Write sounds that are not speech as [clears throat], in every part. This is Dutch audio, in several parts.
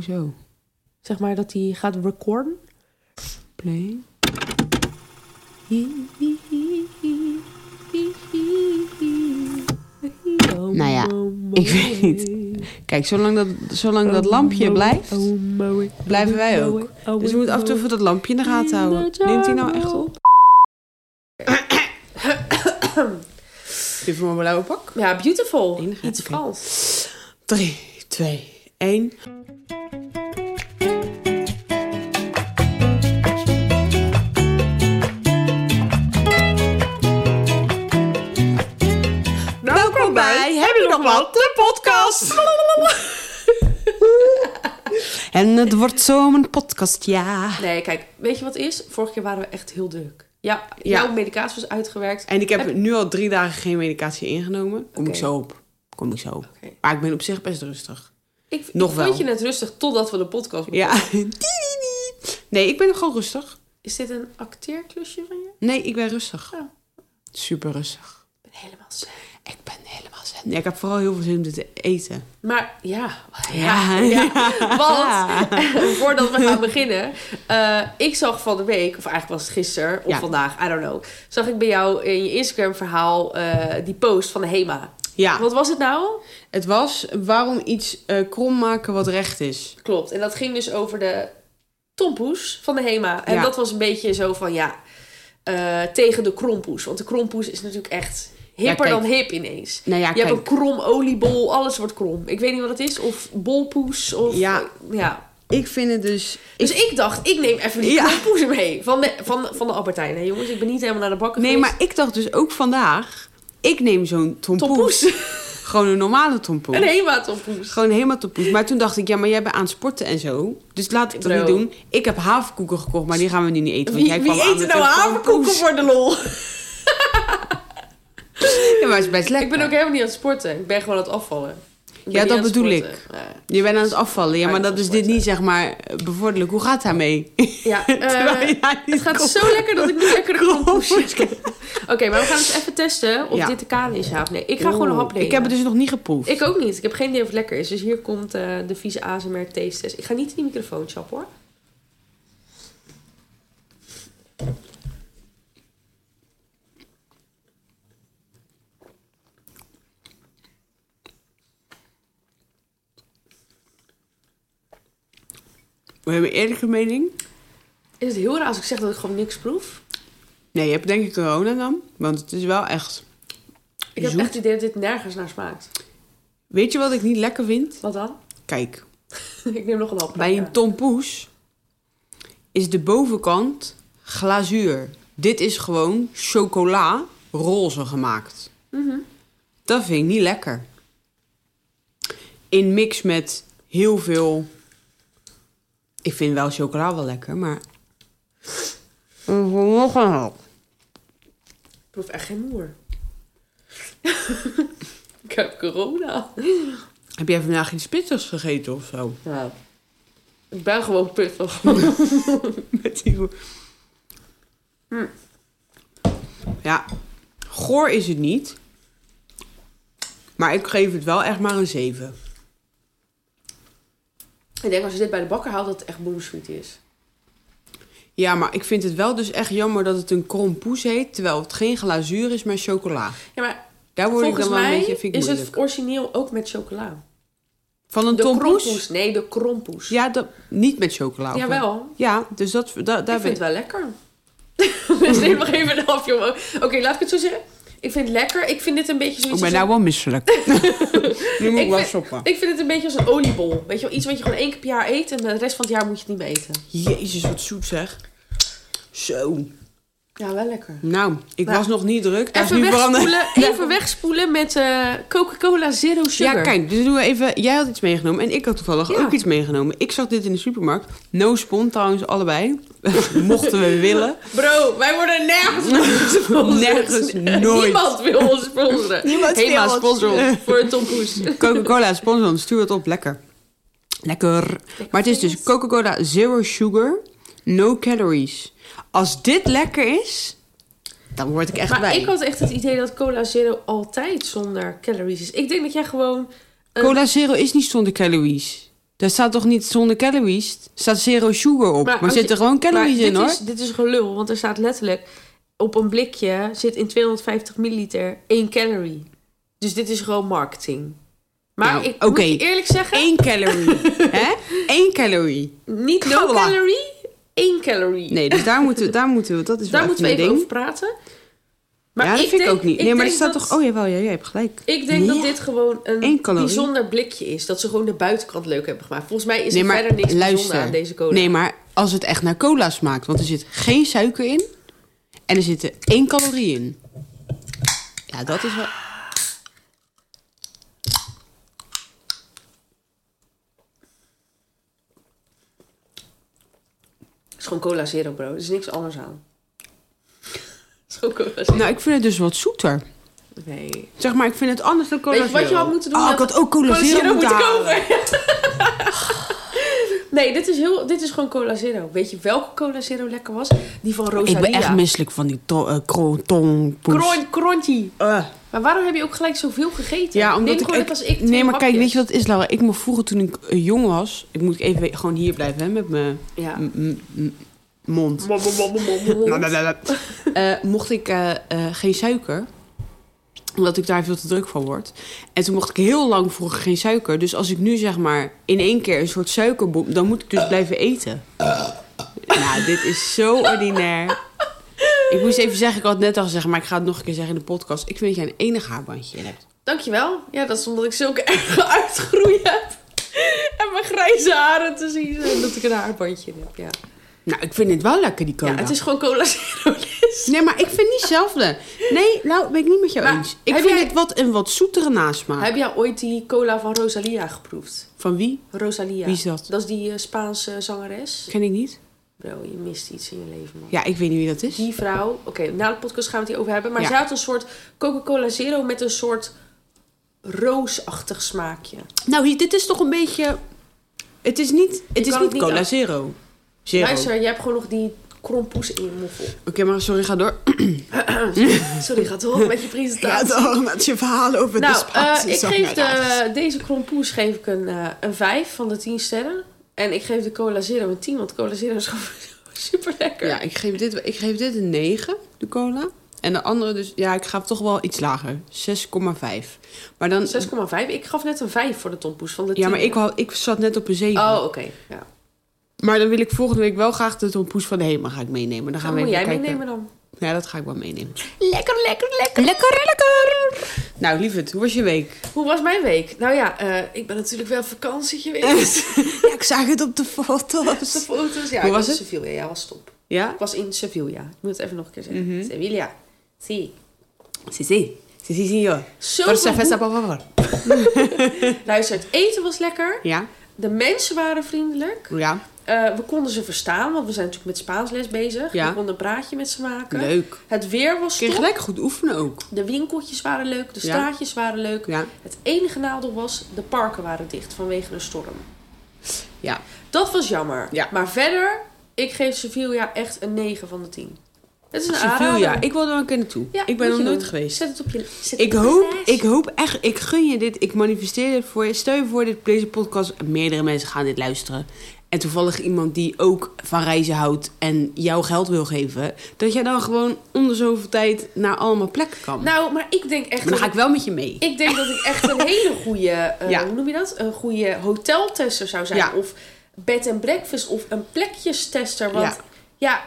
Oh, zo. Zeg maar dat hij gaat recorden. Play. Nou ja, ik weet niet. Kijk, zolang dat, zolang dat lampje blijft, blijven wij ook. Dus we moeten af en toe dat lampje in de gaten houden. Neemt hij nou echt op? [coughs] Even mijn blauwe pak. Ja, beautiful. Iets. Frans. 3, 2, 1. Podcast. [laughs] en het wordt zo een podcast, ja. Nee, kijk, weet je wat is? Vorige keer waren we echt heel druk. Ja, Ja. jouw medicatie was uitgewerkt. En ik heb Heb- nu al drie dagen geen medicatie ingenomen. Kom ik zo op. Kom ik zo op. Maar ik ben op zich best rustig. Ik, Nog ik wel. vond je net rustig totdat we de podcast Ja. [laughs] Nee, ik ben gewoon rustig. Is dit een acteerklusje van je? Nee, ik ben rustig. Ja. Super rustig. Ik ben helemaal. Ik ben helemaal. Ja, ik heb vooral heel veel zin om dit te eten. Maar ja, Ja. ja, [laughs] want [laughs] voordat we gaan beginnen, eh, ik zag van de week, of eigenlijk was het gisteren of vandaag, I don't know, zag ik bij jou in je Instagram verhaal eh, die post van de HEMA. Ja, Wat was het nou? het was waarom iets eh, krom maken wat recht is. Klopt. En dat ging dus over de tompoes van de HEMA. En dat was een beetje zo van ja, tegen de krompoes. Want de krompoes is natuurlijk echt hipper dan hip ineens. Nou ja, je kijk. hebt een krom oliebol, alles wordt krom. Ik weet niet wat het is. Of bolpoes. Of, Ja. ja. Ik vind het dus... Dus ik dacht, ik neem even die Ja. krompoes mee. Van de, van, van de Albertijn. Hè, jongens, ik ben niet helemaal naar de bakken Nee, geweest. maar ik dacht dus ook vandaag... Ik neem zo'n tompoes. [laughs] Gewoon een normale tompoes. Een HEMA tompoes. Gewoon helemaal tompoes. Maar toen dacht ik, ja, maar jij bent aan het sporten en zo. Dus laat ik dat niet doen. Ik heb haverkoeken gekocht, maar die gaan we nu niet eten. Want Wie, jij wie eet nou een haverkoeken voor de lol? [laughs] Ja, maar het is best lekker. Ik ben ook helemaal niet aan het sporten. Ik ben gewoon aan het afvallen. Ik Ja, dat bedoel. Ja. Je bent aan het afvallen. Ja, maar dat is dit niet, zeg maar, bevorderlijk. Hoe gaat daarmee? Ja, [laughs] eh, het gaat zo lekker dat ik nu lekker de krompoes Oké, maar we gaan eens even testen of Ja. dit de kaan is, ja of nee. Ik ga gewoon een hap nemen. Ik heb het dus nog niet geproefd. Ik ook niet. Ik heb geen idee of het lekker is. Dus hier komt eh, de vieze ASMR taste test. Ik ga niet in die microfoon chappen hoor. We hebben eerlijke mening. Is het heel raar als ik zeg dat ik gewoon niks proef? Nee, je hebt denk ik corona dan. Want het is wel echt... Ik heb echt het idee dat dit nergens naar smaakt. Weet je wat ik niet lekker vind? Wat dan? Kijk, [laughs] ik neem nog een hap. bij een tompoes is de bovenkant glazuur. Dit is gewoon chocola roze gemaakt. Mhm. Dat vind ik niet lekker. In mix met heel veel... Ik vind wel chocola wel lekker, maar... Nog een hap. Ik proef echt geen moer. [laughs] ik heb corona. Heb jij vandaag iets pittigs gegeten of zo? Ja. Ik ben gewoon pittig. [laughs] Met die... Ja, goor is het niet. Maar ik geef het wel echt maar een 7. Ik denk als je dit bij de bakker haalt dat het echt boomsweet is. Ja, maar ik vind het wel dus echt jammer dat het een krompoes heet... terwijl het geen glazuur is, maar chocola. Ja, maar Daar word ik dan wel een beetje vind ik is moeilijk. het origineel ook met chocola. Van een De tompoes? krompoes. Nee, de krompoes. Ja, dat, niet met chocola. of wel? Jawel. Ja, dus dat, da, daar ik vind het wel lekker. dus neem nog even een omhoog. Oké, laat ik het zo zeggen. Ik vind het lekker. Ik vind dit een beetje Ik zoiets... ben als nou wel misselijk. [laughs] nu moet ik Ik wel een- ik vind het een beetje als een oliebol. Weet je wel, iets wat je gewoon één keer per jaar eet... en de rest van het jaar moet je het niet meer eten. Jezus, wat zoet zeg. Zo. Ja, wel lekker. Nou, ik Nou, was nog niet druk. Is [laughs] Even wegspoelen, even wegspoelen met eh, Coca-Cola Zero Sugar. Ja, kijk, dus doen we even. Jij had iets meegenomen en ik had toevallig Ja. ook iets meegenomen. Ik zag dit in de supermarkt. No spon trouwens, allebei. [laughs] Mochten we willen. Bro, wij worden nergens [laughs] gesponsord. Nergens, nooit. Niemand wil ons sponsoren. Niemand wil Hema ons. sponsor ons voor een tompoes. Coca-Cola sponsor ons, stuur het op. Lekker. Lekker. Maar het is dus Coca-Cola Zero Sugar, no calories. Als dit lekker is, dan word ik echt Maar blij. ik had echt het idee dat Cola Zero altijd zonder calories is. Ik denk dat jij gewoon... een- Cola Zero is niet zonder calories. Daar staat toch niet zonder calories? Er staat zero sugar op. Maar, zitten je- gewoon calories maar in, dit hoor. Is, dit is gelul, want er staat letterlijk... Op een blikje zit in 250 milliliter 1 calorie. Dus dit is gewoon marketing. Maar Nou, ik moet je eerlijk zeggen... Eén calorie. Hè? [laughs] Één calorie. Niet no calorie, 1 calorie. Nee, dus daar moeten we, daar moeten we dat is [laughs] Daar moeten we even ding. over praten. Maar ja, dat vind ik denk- ook niet. Nee, maar er staat dat- toch... Oh jawel, ja, jij hebt gelijk. Ik denk dat dit gewoon een bijzonder blikje is. Dat ze gewoon de buitenkant leuk hebben gemaakt. Volgens mij is Nee, er verder niks bijzonder luister. aan deze cola. Nee, maar als het echt naar cola smaakt. Want er zit geen suiker in. En er zit er één calorie in. Ja, dat is wel... is gewoon cola zero, bro. Er is niks anders aan. Het [laughs] is gewoon cola zero. Nou, ik vind het dus wat zoeter. nee. Zeg maar, ik vind het anders dan cola Weet je wat je Zero. had moeten doen? Oh, ik had ook cola, Cola zero, zero moeten kopen. [laughs] nee, dit is, heel, dit is gewoon cola zero. Weet je welke cola zero lekker was? Die van Rosalia. Ik ben echt misselijk van die to- eh, kronton poes. Kron, Krontie. Eh. Maar waarom heb je ook gelijk zoveel gegeten? Ja, omdat Neem ik... ik- als ik nee, maar kijk, weet je wat het is, Laura? Ik mocht vroeger toen ik eh, jong was... Ik moet even gewoon hier blijven, hè, met mijn Ja. mond. Eh, mocht ik eh, eh, geen suiker. Omdat ik daar veel te druk van word. En toen mocht ik heel lang vroeger geen suiker. Dus als ik nu zeg maar in één keer een soort suikerbom... dan moet ik dus blijven eten. Nou, dit is zo ordinair. Ik moest even zeggen, ik had het net al gezegd... maar ik ga het nog een keer zeggen in de podcast. Ik vind dat jij een enig haarbandje hebt. Dankjewel. Ja, dat is omdat ik zulke [laughs] erge uitgroei heb. En mijn grijze haren te zien. Dat ik een haarbandje heb, ja. Nou, ik vind het wel lekker, die cola. Ja, het is gewoon cola zero. Nee, maar ik vind niet hetzelfde. Nee, nou, ben ik niet met jou Maar eens. Ik vind jij- het wat een wat zoetere nasmaak. Heb jij ooit die cola van Rosalia geproefd? Van wie? Rosalia. Wie is dat? Dat is die eh, Spaanse zangeres. Ken ik niet. Bro, je mist iets in je leven, man. Ja, ik weet niet wie dat is. Die vrouw... Oké, na de podcast gaan we het hierover hebben. Maar Ja. zij had een soort Coca-Cola Zero met een soort roosachtig smaakje. Nou, hier- dit is toch een beetje... Het is niet, het is niet cola zero. Zero. Luister, je hebt gewoon nog die krompoes in je moffel. Oké, maar sorry, ga door. [coughs] Sorry, gaat door met je presentatie. door met je verhalen over Nou, eh, ik geef de, deze krompoes geef ik een, eh een 5 van de 10 sterren. En ik geef de Cola Zero een 10, want Cola Zero is gewoon [laughs] super lekker. Ja, ik geef, dit, ik geef dit een 9, de cola. En de andere dus... Ja, ik ga toch wel iets lager. 6,5. Maar dan... 6,5. Ik gaf net een 5 voor de tompoes van de 10. Ja, maar ik, wou- ik zat net op een 7. Oh, oké. Ja. Maar dan wil ik volgende week wel graag de tompoes van de Hema ga ik meenemen. Dan gaan Dan we moet even jij kijken. meenemen dan. Ja, dat ga ik wel meenemen. Lekker, lekker, lekker. Lekker, lekker! Nou, lieverd, hoe was je week? Hoe was mijn week? Nou ja, eh, ik ben natuurlijk wel op vakantie geweest. [laughs] Ja, ik zag het op de [laughs] de foto's. foto's. Ja, Hoe ik was in het? Sevilla. Ja, was top. Ja? Ik was in Sevilla. Ik moet het even nog een keer zeggen. Mhm. Sevilla. Zie. Sí, sí. Sí, sí, señor. Zo Por cerveza, por favor. [laughs] Luister, het eten was lekker. Ja? De mensen waren vriendelijk. Ja. Eh, we konden ze verstaan, want we zijn natuurlijk met Spaansles bezig. Ja. We konden een praatje met ze maken. Leuk. Het weer was Kun top. gelijk goed oefenen ook. De winkeltjes waren leuk, de Ja. straatjes waren leuk. Ja. Het enige nadeel was, de parken waren dicht vanwege de storm. Ja. Dat was jammer. Ja. Maar verder, ik geef Sevilla echt een 9 van de 10. Het is een Sevilla. Ik wil er wel een keer naartoe. Ja, ik ben nog nooit doen. geweest. Zet het op je zet Ik je hoop, ik hoop echt, ik gun je dit, ik manifesteer dit voor je. Stel je voor, dit, deze podcast, meerdere mensen gaan dit luisteren. En toevallig iemand die ook van reizen houdt en jou geld wil geven. Dat jij dan gewoon onder zoveel tijd naar allemaal plekken kan. Nou, maar ik denk echt... maar dan ga ik wel met je mee. Ik denk dat ik echt een hele goede, [laughs] eh, Ja. hoe noem je dat? Een goede hoteltester zou zijn. Ja. Of bed and breakfast of een plekjestester. Want Ja. ja.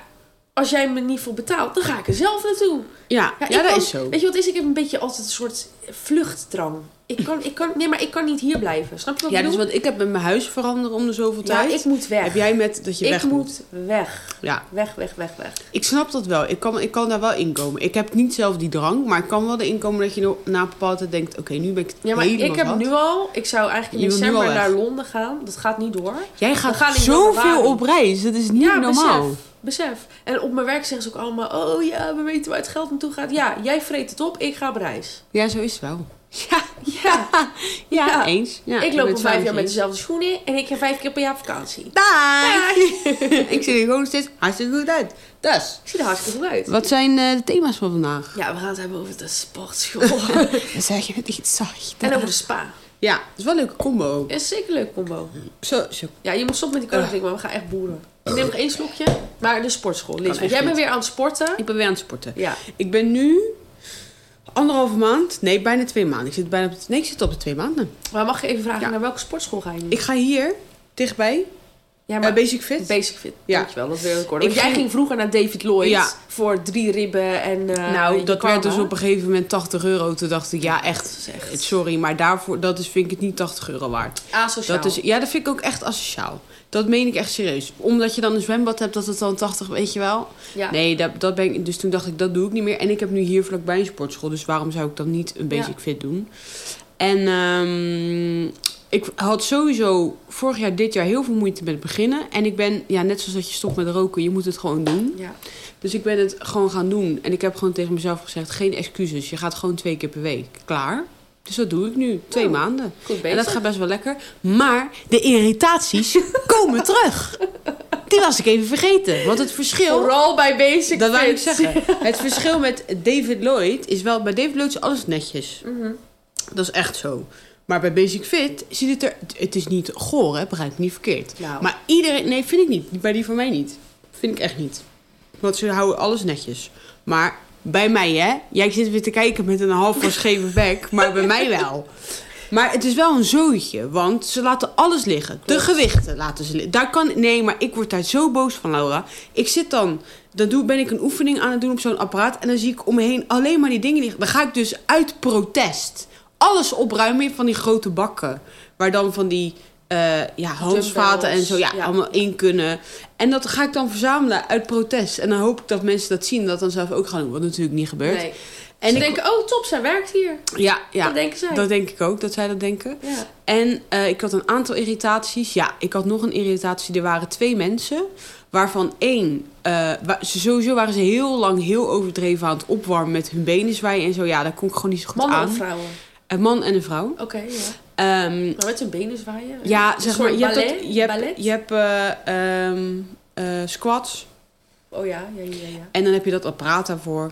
Als jij me niet voor betaalt, dan ga ik er zelf naartoe. Ja, ja, ik dat kan- is zo. Weet je wat is? Ik heb een beetje altijd een soort vluchtdrang. Ik kan, ik kan, nee, maar ik kan niet hier blijven. Snap je wat Ja, ik dus bedoel? wat ik heb met mijn huis veranderen om de zoveel ja, tijd. ik moet weg. Heb jij met dat je ik weg moet weg. Ja, Weg, weg, weg, weg. ik snap dat wel. Ik kan, ik kan daar wel inkomen. Ik heb niet zelf die drang, maar ik kan wel erin komen dat je na een bepaalde tijd denkt... Oké, nu ben ik Ja, maar ik heb nu al... Ik zou eigenlijk in Je december naar Londen gaan. Dat gaat niet door. Jij gaat gaan zoveel op reis. Dat is niet ja, normaal. Besef, besef. En op mijn werk zeggen ze ook allemaal... Oh ja, we weten waar het geld naartoe gaat. Ja, jij vreet het op, ik ga op reis. Ja, zo is het wel. Ja, Ja, [laughs] ja, Ja. eens. Ja, ik loop al vijf jaar met dezelfde schoenen... en ik ga vijf keer per jaar vakantie. Dag! [laughs] ik zie er gewoon steeds hartstikke goed uit. Dus, Ik zie er hartstikke goed uit. wat zijn eh, de thema's van vandaag? Ja, we gaan het hebben over de sportschool. [laughs] Dan zeg je het iets zacht. en over de spa. Ja, dat is wel een leuke combo. Is zeker een leuke combo. Zo, zo. Ja, je moet stoppen met die cola drinken, maar we gaan echt boeren. Ik neem nog één slokje. Maar de sportschool, Want jij bent weer aan het sporten. Ik ben weer aan het sporten. Ja. Ik ben nu anderhalve maand, nee, bijna twee maanden. Ik zit bijna op de, nee, ik zit op de twee maanden. Maar mag je even vragen, Ja. naar welke sportschool ga je nu? Ik ga hier, dichtbij, ja, eh, Basic Fit. Basic Fit. Ja. Dankjewel, dat wil ik horen. Want jij ging- ging vroeger naar David Lloyd Ja. voor drie ribben en eh, nou, dat werd dus op een gegeven moment 80 euro. Toen dacht ik, ja, echt sorry, maar daarvoor, dat is, vind ik het niet 80 euro waard. asociaal. Dat is, ja, dat vind ik ook echt asociaal. Dat meen ik echt serieus. Omdat je dan een zwembad hebt, dat het dan 80, weet je wel. ja. Nee, dat, dat ben ik, dus toen dacht ik, dat doe ik niet meer. En ik heb nu hier vlakbij een sportschool, dus waarom zou ik dan niet een basic Ja. fit doen? En ehm, ik had sowieso vorig jaar, dit jaar heel veel moeite met beginnen. En ik ben, ja, net zoals dat je stopt met roken, je moet het gewoon doen. ja. Dus ik ben het gewoon gaan doen. En ik heb gewoon tegen mezelf gezegd, geen excuses. Je gaat gewoon twee keer per week. Klaar. Dus dat doe ik nu. Twee Oh, maanden. En dat gaat best wel lekker. Maar de irritaties [laughs] komen terug. Die was ik even vergeten. Want het verschil... Vooral bij Basic Dat wou ik zeggen. [laughs] Het verschil met David Lloyd is wel... Bij David Lloyd is alles netjes. Mhm. Dat is echt zo. Maar bij Basic Fit ziet het er... Het is niet goor, hè? Begrijp me niet verkeerd. Nou, Maar iedereen... Nee, vind ik niet. Bij die van mij niet. Vind ik echt niet. Want ze houden alles netjes. Maar bij mij, hè? Jij zit weer te kijken met een half scheve [laughs] bek. Maar bij mij wel. Maar het is wel een zootje. Want ze laten alles liggen. De gewichten laten ze liggen. Daar kan... Nee, maar ik word daar zo boos van, Laura. Ik zit dan... Dan doe, ben ik een oefening aan het doen op zo'n apparaat. En dan zie ik om me heen alleen maar die dingen liggen. Dan ga ik dus uit protest alles opruimen van die grote bakken. Waar dan van die eh, ja, handvaten en zo ja, ja. allemaal in kunnen. En dat ga ik dan verzamelen uit protest. En dan hoop ik dat mensen dat zien. Dat dan zelf ook gaan doen. Wat natuurlijk niet gebeurt. nee. En Ze ik, denken, oh top, zij werkt hier. ja, ja, Dat denken zij. dat denk ik ook. Dat zij dat denken. Ja. En eh, ik had een aantal irritaties. Ja, ik had nog een irritatie. Er waren twee mensen. Waarvan één... eh, ze, sowieso waren ze heel lang heel overdreven aan het opwarmen met hun benen zwaaien en zo. Ja, daar kon ik gewoon niet zo goed Mannen aan. vrouwen? Een man en een vrouw. Oké, ja. Ehm, Maar met zijn benen zwaaien? ja, zeg maar, je hebt, ballet? dat, je hebt, Ballet? je hebt eh, ehm, eh, squats. Oh ja, ja, ja, ja. En dan heb je dat apparaat daarvoor.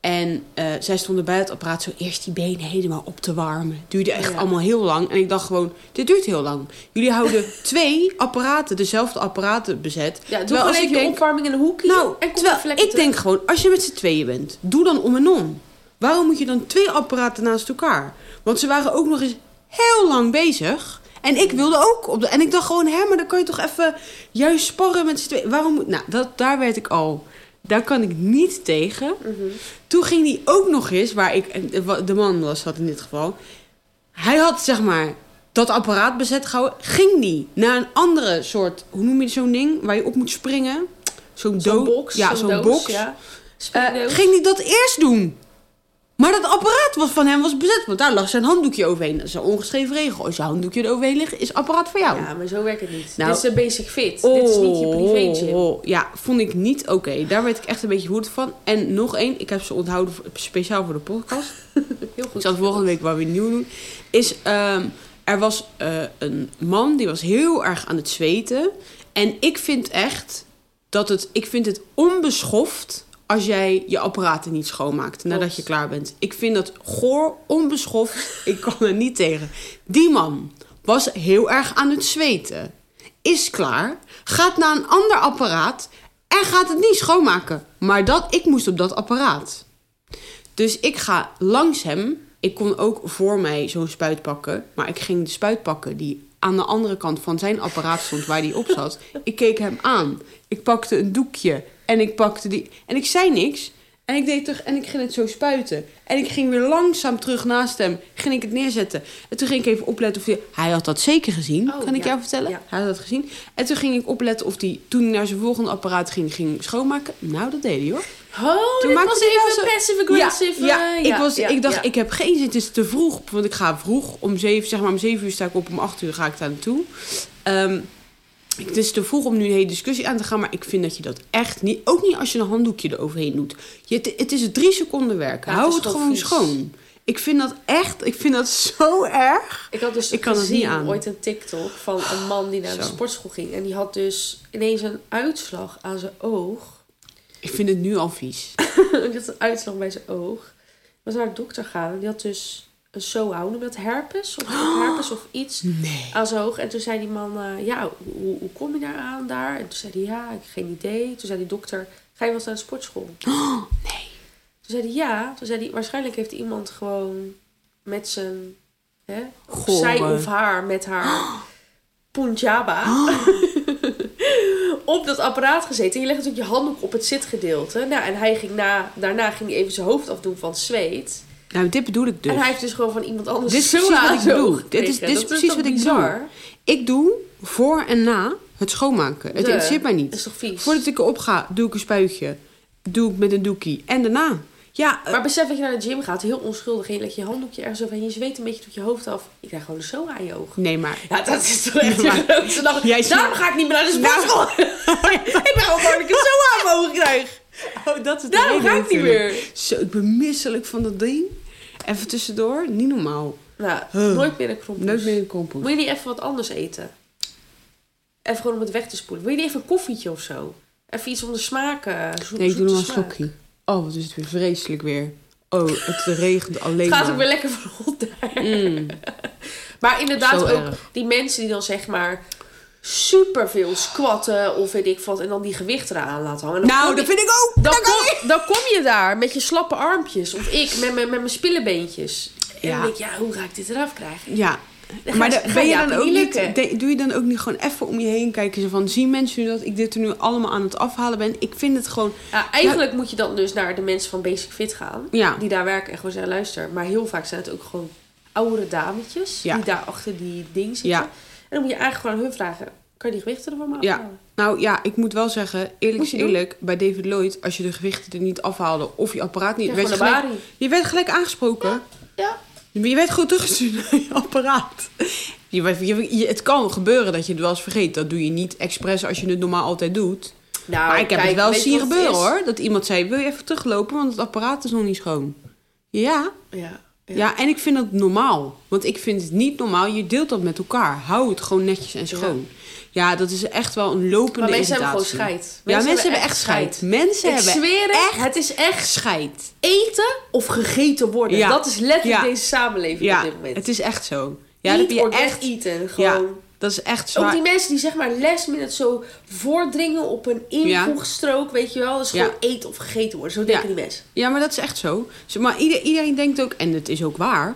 En eh, zij stonden bij het apparaat zo eerst die benen helemaal op te warmen. Duurde echt Ja. allemaal heel lang. En ik dacht gewoon, dit duurt heel lang. Jullie houden [laughs] twee apparaten, dezelfde apparaten bezet. Ja, doe Terwijl gewoon even je denk- opwarming in een hoekje. Nou, en kom terwijl ik denk gewoon, als je met z'n tweeën bent, doe dan om en om. Waarom moet je dan twee apparaten naast elkaar? Want ze waren ook nog eens heel lang bezig. En ik wilde ook op de. En ik dacht gewoon, hè, maar dan kan je toch even juist sparren met z'n tweeën. Waarom moet. Nou, dat, daar werd ik al. Daar kan ik niet tegen. Mhm. Toen ging die ook nog eens, waar ik. en De man was dat in dit geval. Hij had zeg maar dat apparaat bezet gehouden. Ging die naar een andere soort. Hoe noem je zo'n ding? Waar je op moet springen. Zo'n box. Ja, zo'n box. Ja. Eh, ging hij dat eerst doen? Maar dat apparaat was van hem was bezet, want daar lag zijn handdoekje overheen. Dat is een ongeschreven regel. Als je handdoekje eroverheen ligt, is het apparaat voor jou. Ja, maar zo werkt het niet. Nou. Dit is een basic fit. Dit is niet je privé gym. Oh, ja, vond ik niet oké. Daar werd ik echt een beetje woedend van. En nog één, ik heb ze onthouden speciaal voor de podcast. [laughs] Heel Ik goed. zal volgende week wel weer nieuw doen. Is, ehm, er was eh, een man die was heel erg aan het zweten. En ik vind echt dat het, ik vind het onbeschoft als jij je apparaten niet schoonmaakt nadat je klaar bent. Ik vind dat goor, onbeschoft. [laughs] ik kan er niet tegen. Die man was heel erg aan het zweten. Is klaar, gaat naar een ander apparaat en gaat het niet schoonmaken. Maar dat, ik moest op dat apparaat. Dus ik ga langs hem. Ik kon ook voor mij zo'n spuit pakken. Maar ik ging de spuit pakken die aan de andere kant van zijn apparaat stond waar die op zat. Ik keek hem aan. Ik pakte een doekje. En ik pakte die. En ik zei niks. En ik deed terug en ik ging het zo spuiten. En ik ging weer langzaam terug naast hem. Ging ik het neerzetten. En toen ging ik even opletten of hij... Hij had dat zeker gezien, Oh, kan ik ja. jou vertellen. Ja. Hij had dat gezien. En toen ging ik opletten of hij toen hij naar zijn volgende apparaat ging, ging schoonmaken. Nou, dat deed hij hoor. Oh, Toen maakte was even zo- passive aggressive. Ja, eh, ik, was, ja, ik dacht, ja. ik heb geen zin. Het is te vroeg. Want ik ga vroeg om zeven, zeg maar om zeven uur sta ik op. Om acht uur ga ik daar naartoe. Het is te vroeg om nu een hele discussie aan te gaan. Maar ik vind dat je dat echt niet... Ook niet als je een handdoekje eroverheen doet. Je, het, het is drie seconden werken. Ja, Hou het gewoon vies. schoon. Ik vind dat echt... Ik vind dat zo erg. Ik had dus Ik kan het niet aan. ooit een TikTok van een man die naar de sportschool ging. En die had dus ineens een uitslag aan zijn oog. Ik vind het nu al vies. [laughs] die had een uitslag bij zijn oog. Was naar de dokter gaan en die had dus een noem je dat? Herpes? Of herpes of iets Nee. aan zijn oog. En toen zei die man, eh, ja, hoe, hoe kom je daar aan daar? En toen zei hij, ja, ik heb geen idee. Toen zei die dokter, ga je wel eens naar de sportschool? Oh, nee. Toen zei hij, ja. Toen zei hij, waarschijnlijk heeft iemand gewoon met zijn, hè, of Goh, zij of haar, met haar punjaba, [laughs] op dat apparaat gezeten. En je legt natuurlijk je handdoek op het zitgedeelte. Nou, en hij ging na, daarna ging hij even zijn hoofd afdoen van zweet. Nou, dit bedoel ik dus. En hij heeft dus gewoon van iemand anders Dit is [laughs] zo precies wat ik bedoel. Dit is- dit is Dat precies wat ik bizar? Ik doe voor en na het schoonmaken. Het De- interesseert mij Dat niet. is toch vies? Voordat ik erop ga, doe ik een spuitje. Doe ik met een doekie. En daarna. Ja, eh, Maar besef dat je naar de gym gaat, heel onschuldig. En je legt je handdoekje ergens over en je zweet een beetje tot je hoofd af. Je krijgt gewoon een zo aan je oog. nee, maar... Ja, dat is toch echt [laughs] grootste lach. Ziet- Daarom ga ik niet meer naar de sportschool. [laughs] ik ben gewoon dat ik het zo aan mijn ogen krijg. Oh, dat is Daarom ga ik niet meer. Zo, ik ben misselijk van dat ding. Even tussendoor, niet normaal. Nou, Huh. nooit meer een krompoes. Nooit meer een kompoes. Moet je niet even wat anders eten? Even gewoon om het weg te spoelen. Wil je niet even een koffietje of zo? Even iets om de smaak. eh, zo, Nee, ik doe nog een slokje. Oh, wat is het weer vreselijk weer. Oh, het regent [laughs] alleen Het gaat maar. ook weer lekker van rond daar. Mm, [laughs] Maar inderdaad Zo ook erg. die mensen die dan zeg maar superveel squatten of weet ik wat. En dan die gewichten eraan laten hangen. Dan Nou, dat je- vind ik ook. Dan Dat kan kom, dan kom je daar met je slappe armpjes. Of ik met mijn, met mijn spillebeentjes. En Ja. dan denk ik, ja, hoe ga ik dit eraf krijgen? Ja. Dan Maar de- ben je dan ook niet, de- doe je dan ook niet gewoon even om je heen kijken? Zo van, zien mensen nu dat ik dit er nu allemaal aan het afhalen ben? Ik vind het gewoon... Ja, eigenlijk moet je dan dus naar de mensen van Basic Fit gaan. Ja. Die daar werken en gewoon zeggen, luister. Maar heel vaak zijn het ook gewoon oudere dametjes. Die daar achter die ding zitten. Dan moet je eigenlijk gewoon hun vragen. Kan je die gewichten ervan maar Ja. Nou ja, ik moet wel zeggen, eerlijk is eerlijk, bij David Lloyd, als je de gewichten er niet afhaalde of je apparaat niet, Ja, werd je, gelijk, je werd gelijk aangesproken. Ja. Je werd gewoon teruggestuurd naar je apparaat. Je, je, je- het kan gebeuren dat je het wel eens vergeet. Dat doe je niet expres als je het normaal altijd doet. Nou, maar ik heb kijk, het wel eens zien gebeuren hoor. Dat iemand zei, wil je even teruglopen, want het apparaat is nog niet schoon. Ja, Ja. Ja. en ik vind dat normaal. Want ik vind het niet normaal. Je deelt dat met elkaar. Hou het gewoon netjes en schoon. Ja, dat is echt wel een lopende Maar mensen hebben gewoon scheid. Ja, mensen hebben echt scheid. Mensen Ik hebben zweer echt het is echt scheid. eten of gegeten worden. Ja. Dat is letterlijk Ja. deze samenleving Ja, op dit moment. het is echt zo. Ja, Eat dat heb je echt. eaten. Gewoon. Dat is echt Ook zwaar. die mensen die zeg maar last minute zo voordringen op een invoegstrook, weet je wel. Dat is gewoon Ja. eten of gegeten worden. Zo denken Ja. die mensen. Ja, maar dat is echt zo. Maar ieder, iedereen denkt ook, en het is ook waar,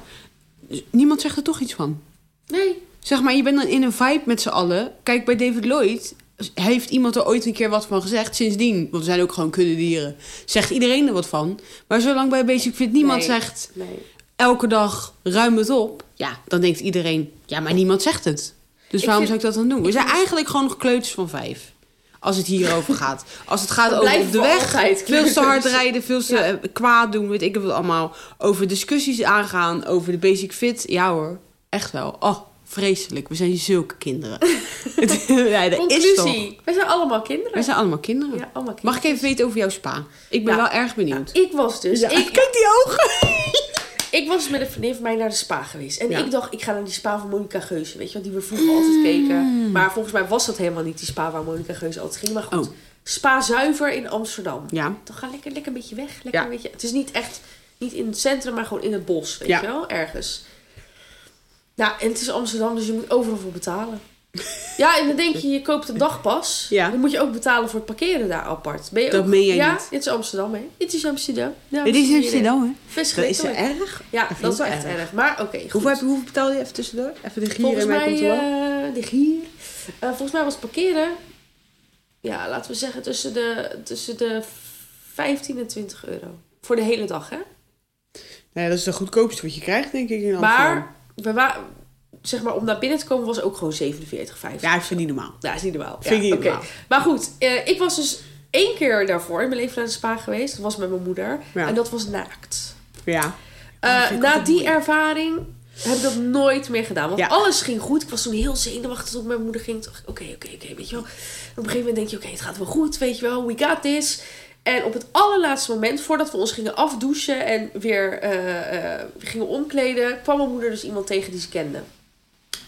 niemand zegt er toch iets van. Nee. Zeg maar, je bent dan in een vibe met z'n allen. Kijk, bij David Lloyd heeft iemand er ooit een keer wat van gezegd. Sindsdien, want we zijn ook gewoon kuddedieren, zegt iedereen er wat van. Maar zolang bij Basic Fit niemand Nee. zegt, Nee. elke dag ruim het op. Ja, dan denkt iedereen, ja, maar niemand zegt het. Dus waarom vind- zou ik dat dan doen? We zijn eigenlijk gewoon nog kleuters van vijf. Als het hierover gaat. Als het gaat We over op de weg. Veel te hard rijden, veel te Ja. eh, kwaad doen, weet ik wat allemaal. Over discussies aangaan, over de basic fit. Ja hoor, echt wel. Oh, vreselijk. We zijn zulke kinderen. [laughs] [laughs] Ja, dat is toch. Conclusie. Wij zijn allemaal kinderen. We zijn allemaal kinderen. Ja, allemaal kinderen. Mag ik even weten over jouw spa? Ik ben Ja. wel erg benieuwd. Ik was dus... Ik, Kijk die ogen! Ik was dus met een vriendin van mij naar de spa geweest. En Ja. ik dacht, ik ga naar die spa van Monica Geuze. Weet je wel, die we vroeger altijd keken. Maar volgens mij was dat helemaal niet die spa waar Monica Geuze altijd ging. Maar goed, Oh. Spa Zuiver in Amsterdam. Ja. Dan ga lekker, lekker een beetje weg. Lekker Ja. een beetje, het is niet echt, niet in het centrum, maar gewoon in het bos. Weet je wel, ergens. Nou, en het is Amsterdam, dus je moet overal voor betalen. Ja, en dan denk je, je koopt een dagpas. Ja. Dan moet je ook betalen voor het parkeren daar apart. Ben je Dat ook, meen jij ja, niet. dit is Amsterdam, hè? Dit is Amsterdam. Ja, Dit is Amsterdam, hè? Dat is hoor. erg. Ja, dat is wel echt erg. Maar oké, goed. Hoeveel, heb hoeveel betaalde je even tussendoor? Even de gier Volgens in mij mij, komt wel. eh, de gier. Eh, volgens mij was het parkeren, ja, laten we zeggen tussen de, tussen de 15 en 20 euro. Voor de hele dag, hè? Nee, dat is de goedkoopste wat je krijgt, denk ik, in Amsterdam. Maar, we waren, zeg maar, om naar binnen te komen was ook gewoon 47,50. Ja, ik vind die normaal. Ja, is niet normaal. Vind ik niet normaal. Maar goed, eh, ik was dus één keer daarvoor in mijn leven naar de spa geweest. Dat was met mijn moeder. Ja. En dat was naakt. Ja. Eh, dat ik na die moeilijk. ervaring heb ik dat nooit meer gedaan. Want Ja. alles ging goed. Ik was toen heel zenuwachtig toen ik met mijn moeder ging. Oké, oké, oké, weet je wel. En op een gegeven moment denk je, oké, het gaat wel goed, weet je wel. We got this. En op het allerlaatste moment, voordat we ons gingen afdouchen en weer eh, gingen omkleden, kwam mijn moeder dus iemand tegen die ze kende.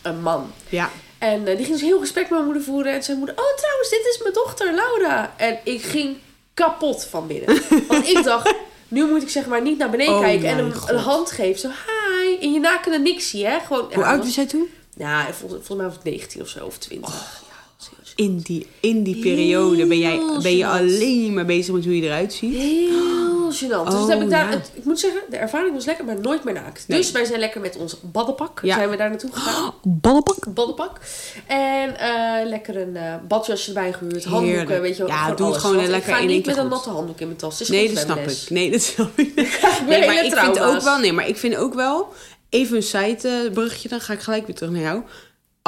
Een man. Ja. En eh, die ging dus heel gesprek met mijn moeder voeren. En zei moeder, oh trouwens, dit is mijn dochter Laura. En ik ging kapot van binnen. [laughs] Want ik dacht, nu moet ik zeg maar niet naar beneden Oh kijken en hem God. een hand geven. Zo, hi. in je nakende niksie, hè? Gewoon, ja, Hoe oud was- jij toen? Ja, volgens, volgens mij was ik 19 of zo, of 20. Oh. ja, serieus. In die, in die periode ben, jij, ben je alleen maar bezig met hoe je eruit ziet. Heel gênant. Dus Oh, heb ik daar, ja. het- ik moet zeggen, de ervaring was lekker, maar nooit meer naakt. Nee. Dus wij zijn lekker met ons baddenpak. Ja. Zijn we daar naartoe gegaan. [gasps] Ballenpak? Baddenpak. En eh, lekker een eh, badjasje erbij gehuurd. Handdoeken, Heerlijk. weet je wel. Ja, doe het alles. gewoon Want lekker Ik ga in één niet keer met een goed. natte handdoek in mijn tas. Nee, dat snap ik. Nee, dat snap ik. [laughs] Nee, maar ik vind ook wel... Nee, maar ik vind ook wel... Even een site-bruggetje, dan ga ik gelijk weer terug naar jou.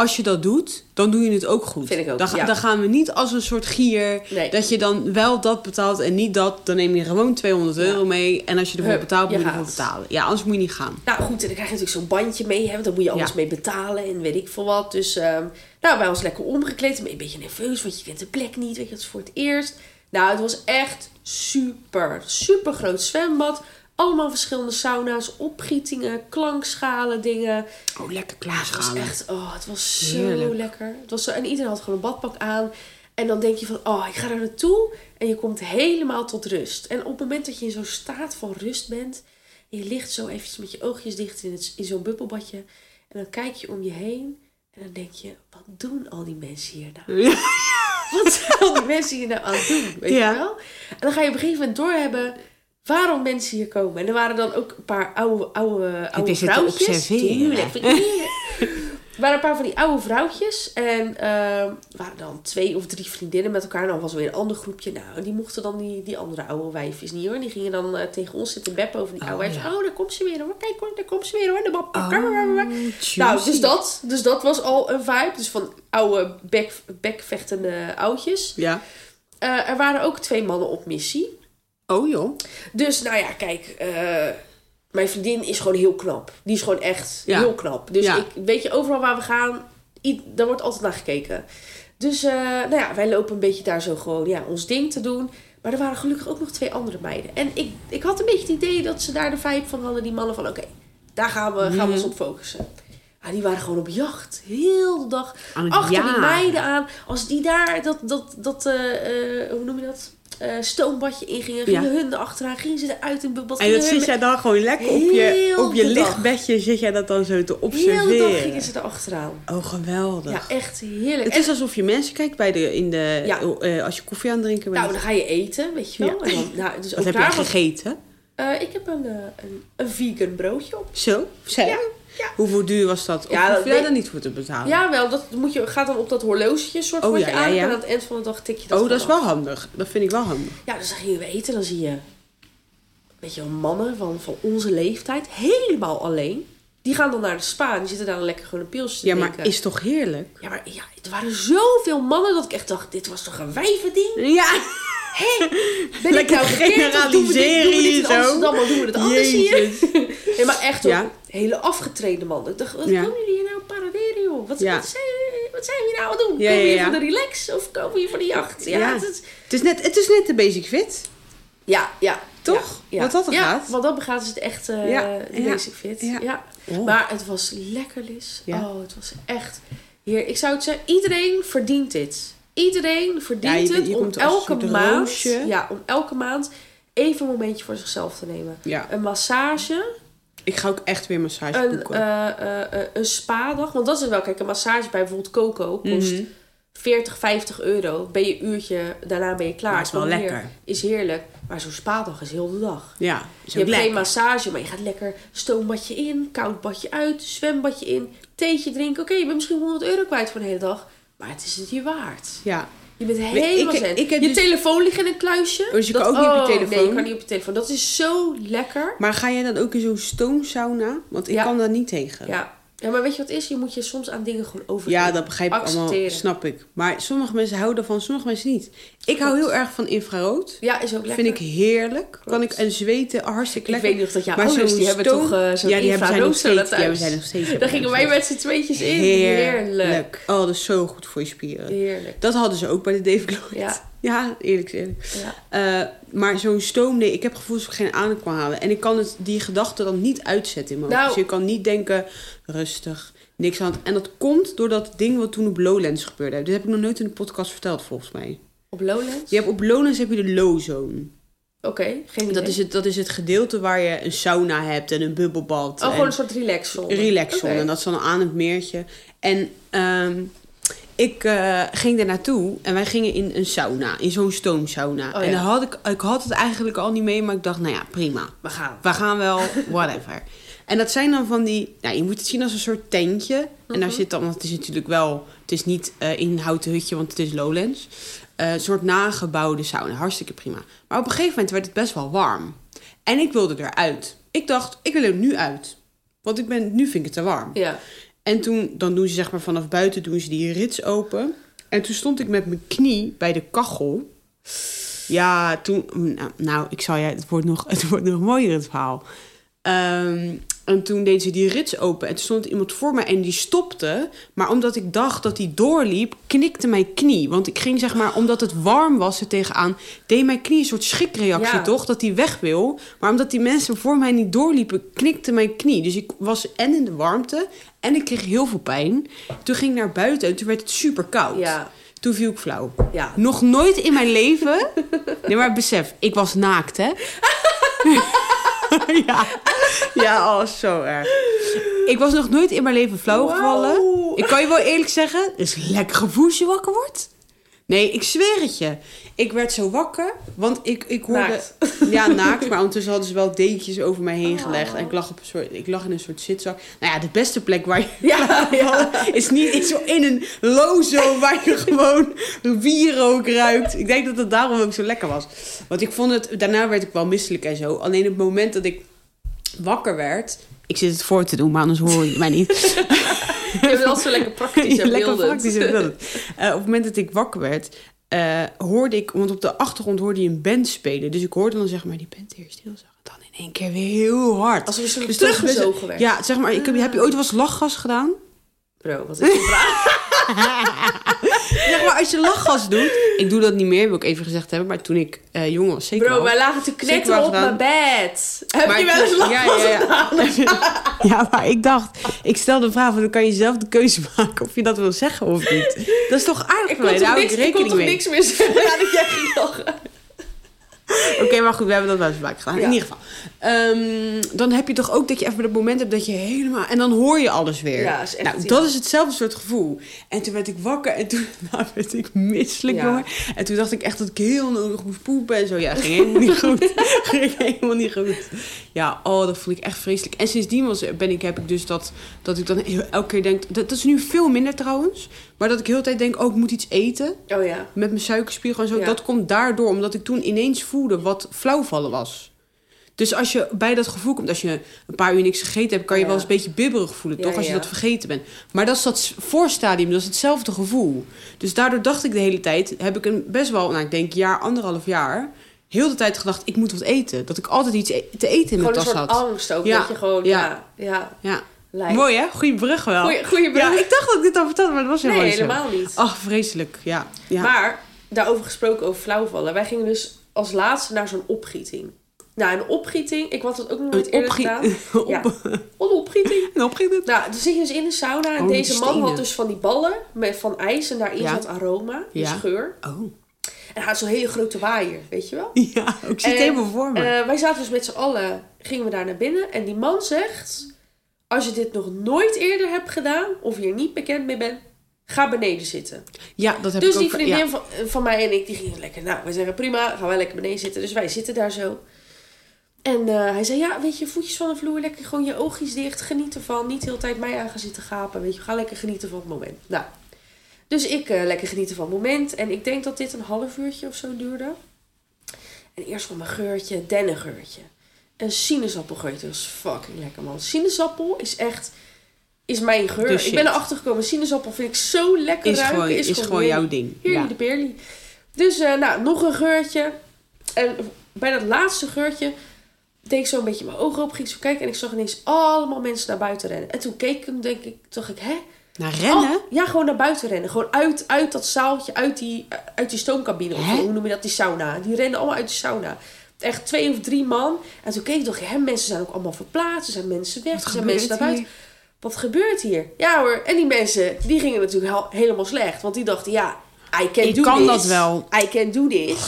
Als je dat doet, dan doe je het ook goed. Vind ik ook, Dan, ja. dan gaan we niet als een soort gier... Nee. Dat je dan wel dat betaalt en niet dat. Dan neem je gewoon 200 Ja. euro mee. En als je ervoor Hup, betaalt, je moet je ervoor betalen. Ja, anders moet je niet gaan. Nou goed, en dan krijg je natuurlijk zo'n bandje mee. Hè, want daar moet je alles Ja. mee betalen en weet ik veel wat. Dus ehm nou, wij ons lekker omgekleed. Een beetje nerveus, want je kent de plek niet. Weet je, het is voor het eerst. Nou, het was echt super, super groot zwembad. Allemaal verschillende sauna's, opgietingen, klankschalen, dingen. Oh, lekker Ja, het was echt, oh, het was zo Heerlijk. lekker. Het was zo, en iedereen had gewoon een badpak aan. En dan denk je van, oh, ik ga daar naartoe. En je komt helemaal tot rust. En op het moment dat je in zo'n staat van rust bent. En je ligt zo eventjes met je oogjes dicht in, het, in zo'n bubbelbadje. En dan kijk je om je heen. En dan denk je, wat doen al die mensen hier nou? Ja. [laughs] Wat zijn al die mensen hier nou aan het doen? Weet Ja. je wel? En dan ga je op een gegeven moment doorhebben waarom mensen hier komen. En er waren dan ook een paar oude, oude, oude vrouwtjes. Tuurlijk. Er waren een paar van die oude vrouwtjes. En ehm waren dan twee of drie vriendinnen met elkaar. En dan was er weer een ander groepje. Nou, die mochten dan die, die andere oude wijfjes niet hoor. Die gingen dan eh, tegen ons zitten beppen over die Oh, oude wijfjes. ja. Oh, daar komt ze weer hoor. Kijk hoor, daar komt ze weer hoor. De. Oh, nou, dus dat, dus dat was al een vibe. Dus van oude bek, bekvechtende oudjes. Ja. Eh, er waren ook twee mannen op missie. Oh joh. Dus nou ja, kijk, eh, mijn vriendin is gewoon heel knap. Die is gewoon echt Ja. heel knap. Dus Ja. ik weet je, overal waar we gaan, daar wordt altijd naar gekeken. Dus eh, nou ja, wij lopen een beetje daar zo gewoon ja, ons ding te doen. Maar er waren gelukkig ook nog twee andere meiden. En ik, ik had een beetje het idee dat ze daar de vibe van hadden, die mannen van oké, daar gaan we, gaan we Mhm. ons op focussen. Ja, die waren gewoon op jacht. Heel de dag achter die jagen. meiden aan. Als die daar dat, dat, dat eh, hoe noem je dat? Eh, stoombadje ingingen, gingen Ja. hun erachteraan, gingen ze eruit in bubbel. En dat zit jij dan gewoon lekker op je, op je dag. lichtbedje, zit jij dat dan zo te Heel de dag observeren. gingen ze erachteraan. Oh, geweldig. Ja, echt heerlijk. Het En- is alsof je mensen kijkt bij de, in de, Ja. eh, als je koffie aan het drinken bent. nou, dan ga je eten, weet je wel. Ja. En dan, nou, dus Wat heb jij gegeten? Eh, ik heb een, een, een vegan broodje op. Zo? Zo? Ja, ja. Hoeveel duur was dat? Of Ja, hoef je daar niet voor te betalen? Ja, wel. Dat moet je, gaat dan op dat horlogetje soort Oh, word ja, je aan. En aan het eind van de dag tik je dat oh, dat is wel handig. Dat vind ik wel handig. Ja, dus dan gingen we eten. Dan zie je, weet je wel, mannen van, van onze leeftijd. Helemaal alleen. Die gaan dan naar de spa. En die zitten daar dan lekker gewoon een pilsje te Ja, drinken. maar is toch heerlijk? Ja, maar ja, er waren zoveel mannen dat ik echt dacht, dit was toch een wijvending? Ja. Hé, [laughs] ben ik Lekker nou verkeerd of doen we dit, doen we generaliseren hier zo. Amsterdam doen we het anders hier? [laughs] Nee, maar echt Ja. hele afgetreden mannen. Ik dacht, wat Ja. komen jullie hier nou paraderen, joh? Wat, Ja. wat, zijn, wat zijn jullie nou aan het doen? Komen jullie ja. voor de relax of komen jullie voor de jacht? Ja, het is- Het is, net, het is net de basic fit. ja, ja. Toch? Ja, Wat dat er ja, gaat. wat dat begaat is het echt eh Ja, de basic fit. Ja. Oh. Maar het was lekker. Ja. Oh, het was echt... Hier, ik zou het zeggen, iedereen verdient dit. Iedereen Ja, verdient je- het om elke maand... Ja, om elke maand even een momentje voor zichzelf te nemen. Ja. Een massage, Ik ga ook echt weer massage een, boeken. eh, een spa-dag. Want dat is wel, kijk, een massage bij bijvoorbeeld Coco kost Mhm. 40, 50 euro. Ben je een uurtje, daarna ben je klaar. Ja, is wel lekker. Is heerlijk. Maar zo'n spa-dag is heel de dag. ja, is Je hebt lekker. geen massage, maar je gaat lekker stoombadje in, koud badje uit, zwembadje in, theetje drinken. Oké, je bent misschien 100 euro kwijt voor een hele dag, maar het is het je waard. Ja. Je bent helemaal ik heb je dus- telefoon ligt in een kluisje. Dus je kan ook niet op je oh, telefoon? Nee, je kan niet op je telefoon. Dat is zo lekker. Maar ga jij dan ook in zo'n stoomsauna? Want ik Ja. kan daar niet tegen. Ja. Ja, maar weet je wat is? Je moet je soms aan dingen gewoon over. Ja, dat begrijp ik allemaal. Snap ik. Maar sommige mensen houden ervan, sommige mensen niet. Ik hou heel erg van infrarood. Ja, is ook lekker. Vind ik heerlijk. Kan ik en zweten hartstikke Ik lekker. weet nog dat jouw ouders, die hebben toch eh zo'n ja, die hebben zij nog. Ja, we zijn nog steeds. Daar gingen wij met z'n tweetjes in. Heerlijk. Oh, dat is zo goed voor je spieren. Heerlijk. Dat hadden ze ook bij de Dave Lloyd. Ja. Ja, eerlijk. Ja. Eh, maar zo'n stoom, nee, ik heb gevoel dat ik geen adem kan halen. En ik kan het, die gedachte dan niet uitzetten in mijn hoofd. Nou- Dus je kan niet denken, rustig, niks aan het... En dat komt door dat ding wat toen op Lowlands gebeurde. Dit heb ik nog nooit in de podcast verteld, volgens mij. Op Lowlands? Je hebt op Lowlands heb je de low zone. Oké, geen idee. Dat is, het, dat is het gedeelte waar je een sauna hebt en een bubbelbad. Oh, en gewoon een soort relaxzone. relaxzone. Oké. En dat is dan aan het meertje. En ehm, ik eh, ging daar naartoe en wij gingen in een sauna, in zo'n stoomsauna. Oh, en dan had ik, ik had het eigenlijk al niet mee, maar ik dacht, nou ja, prima. We gaan. We gaan wel, [laughs] whatever. En dat zijn dan van die, nou, je moet het zien als een soort tentje. En daar zit dan, want het is natuurlijk wel, het is niet eh, in een houten hutje, want het is Lowlands. Eh, een soort nagebouwde sauna, hartstikke prima. Maar op een gegeven moment werd het best wel warm. En ik wilde eruit. Ik dacht, ik wil er nu uit. Want ik ben, nu vind ik het te warm. Ja. En toen, dan doen ze zeg maar vanaf buiten doen ze die rits open. En toen stond ik met mijn knie bij de kachel. Ja, toen, nou, nou ik zal je, het wordt nog, [laughs] het wordt nog mooier het verhaal. Ehm, en toen deed ze die rits open en toen stond iemand voor me en die stopte. Maar omdat ik dacht dat die doorliep, knikte mijn knie. Want ik ging zeg maar, omdat het warm was er tegenaan, deed mijn knie een soort schrikreactie Ja. toch? Dat die weg wil. Maar omdat die mensen voor mij niet doorliepen, knikte mijn knie. Dus ik was en in de warmte en ik kreeg heel veel pijn. Toen ging ik naar buiten en toen werd het super koud. Ja. Toen viel ik flauw. Ja. Nog nooit in mijn leven. Nee, maar besef, ik was naakt, hè? [laughs] [laughs] ja. Ja, oh, zo erg. Ik was nog nooit in mijn leven flauw gevallen. Ik kan je wel eerlijk zeggen, het is lekker gevoel als je wakker wordt. Nee, ik zweer het je. Ik werd zo wakker, want ik, ik hoorde... Naakt. Ja, naakt, maar ondertussen hadden ze wel dekentjes over mij heen gelegd. Oh. En ik lag, op een soort, ik lag in een soort zitzak. Nou ja, de beste plek waar je Ja, [laughs] ja. is niet is zo in een lozo waar je gewoon wierook ruikt. Ik denk dat het daarom ook zo lekker was. Want ik vond het, daarna werd ik wel misselijk en zo. Alleen het moment dat ik wakker werd. Ik zit het voor te doen, maar anders hoor je mij niet. [laughs] Je altijd zo lekker praktisch en Lekker praktisch en beeldend. [laughs] Eh, op het moment dat ik wakker werd, eh, hoorde ik, want op de achtergrond hoorde je een band spelen. Dus ik hoorde dan zeg maar die band eerst heel zacht. Dan in één keer weer heel hard. Alsof je zo Dus teruggezogen werd. Ja, zeg maar, ik heb, heb je ooit wel eens lachgas gedaan? Bro, wat is je [laughs] vraag? Zeg maar, als je lachgas doet. Ik doe dat niet meer, wil ik even gezegd hebben. Maar toen ik eh, jong was, zeker Bro, wij lagen te wel op mijn bed. Heb Maar je wel eens lachgas ja, ja, ja. [laughs] ja, maar ik dacht, ik stel de vraag, want dan kan je zelf de keuze maken of je dat wil zeggen of niet. Dat is toch aardig Ik voor kon mij, daar hou ik ik kon rekening toch niks meer zeggen nadat jij ging lachen. [laughs] Oké, maar goed, we hebben dat wel eens vaak gedaan. Ja. In ieder geval. Ehm, dan heb je toch ook dat je even dat moment hebt dat je helemaal... En dan hoor je alles weer. Ja, is echt, nou, ja. dat is hetzelfde soort gevoel. En toen werd ik wakker en toen [laughs] nou, werd ik misselijk, jongen. En toen dacht ik echt dat ik heel nodig moest poepen en zo. Ja, ging helemaal niet goed. [laughs] ging helemaal niet goed. Ja, oh, dat vond ik echt vreselijk. En sindsdien was, ben ik, heb ik dus dat, dat ik dan elke keer denk... Dat, dat is nu veel minder trouwens. Maar dat ik heel de tijd denk, oh, ik moet iets eten Oh ja. met mijn suikerspiegel en zo. Ja. Dat komt daardoor, omdat ik toen ineens voelde wat flauwvallen was. Dus als je bij dat gevoel komt, als je een paar uur niks gegeten hebt, kan je Ja. wel eens een beetje bibberig voelen, Ja, toch? Als je dat vergeten bent. Maar dat is dat voorstadium, dat is hetzelfde gevoel. Dus daardoor dacht ik de hele tijd, heb ik een best wel, nou ik denk jaar, anderhalf jaar, heel de tijd gedacht, ik moet wat eten. Dat ik altijd iets e- te eten in mijn Gewoon een tas soort had. angst ook. Dat je gewoon, Ja. ja, ja. Lijkt. Mooi hè? Goeie brug wel. Goeie, goeie Ja, brug. ik dacht dat ik dit al vertelde, maar dat was helemaal Nee, niet zo. helemaal niet. Ach, vreselijk. Ja. ja. Maar, daarover gesproken, over flauwvallen. Wij gingen dus als laatste naar zo'n opgieting. Nou, een opgieting, ik had dat ook nog nooit eerder gedaan. [laughs] Ja. Een opgieting. [laughs] een opgieten. Nou, dan zit je dus in de sauna en Oh, deze man had dus van die ballen met, van ijs en daarin Ja. zat aroma, Ja. geur. Oh. En hij had zo'n hele grote waaier, weet je wel? [laughs] Ja, ik zie het En, helemaal voor me. Eh, wij zaten dus met z'n allen, gingen we daar naar binnen. En die man zegt, als je dit nog nooit eerder hebt gedaan, of hier niet bekend mee bent, ga beneden zitten. ja, dat heb Dus ik die ook... vriendin ja. van, van mij en ik, die gingen lekker, nou, wij zeggen prima, gaan wij lekker beneden zitten. Dus wij zitten daar zo. En eh, hij zei, ja, weet je, voetjes van de vloer, lekker gewoon je oogjes dicht, geniet ervan. Niet de hele tijd mij aan gaan zitten gapen, weet je, ga lekker genieten van het moment. Nou, dus ik eh, lekker genieten van het moment. En ik denk dat dit een half uurtje of zo duurde. En eerst kwam een geurtje, dennengeurtje. Een sinaasappelgeurtje, dat was fucking lekker man. Sinaasappel is echt, is mijn geur. Ik ben erachter gekomen, sinaasappel vind ik zo lekker Is ruiken. gewoon, is gewoon jouw ding. Heerlijk Ja. de peerlie. Dus eh, nou, nog een geurtje. En bij dat laatste geurtje deed ik zo een beetje mijn ogen open, ging zo kijken en ik zag ineens allemaal mensen naar buiten rennen. En toen keek ik hem, denk ik, dacht ik, hè? Naar rennen? Oh, ja, gewoon naar buiten rennen. Gewoon uit, uit dat zaaltje, uit die, uit die stoomcabine. Of hoe noem je dat, die sauna. Die rennen allemaal uit de sauna. Echt twee of drie man. En toen keek ik, dacht ik, hè, mensen zijn ook allemaal verplaatst. Er zijn mensen weg, Wat er zijn mensen naar buiten. Wat gebeurt hier? Ja hoor, en die mensen, die gingen natuurlijk hel- helemaal slecht. Want die dachten, ja, I can Ik do kan this. dat wel. I can do this.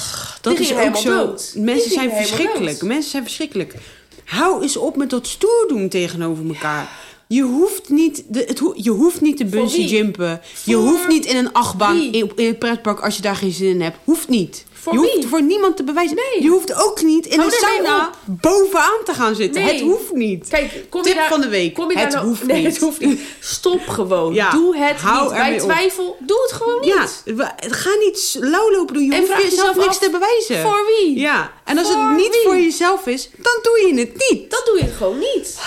dat is ook zo. helemaal dood. Mensen zijn verschrikkelijk. dood. Mensen zijn verschrikkelijk. Hou eens op met dat stoer doen tegenover elkaar. Je hoeft niet, de, het, ho- je hoeft niet te bungee jumpen. Je hoeft niet in een achtbaan in, in het pretpark als je daar geen zin in hebt. Hoeft niet. Voor je hoeft voor niemand te bewijzen. Nee. Je hoeft ook niet in Hou een ermee sauna bovenaan te gaan zitten. Nee. Het hoeft niet. Kijk, kom je Tip daar, van de week. Kom je Het daar nou, hoeft [laughs] nee, het hoeft niet. Stop gewoon. Ja, Doe het hou niet. Bij op. twijfel, doe het gewoon niet. Ja, ga niet lauw lopen doen. Je En hoeft vraag jezelf niks af, te bewijzen. Voor wie? Ja, en als Voor het niet wie? voor jezelf is, dan doe je het niet. Dat doe je gewoon niet.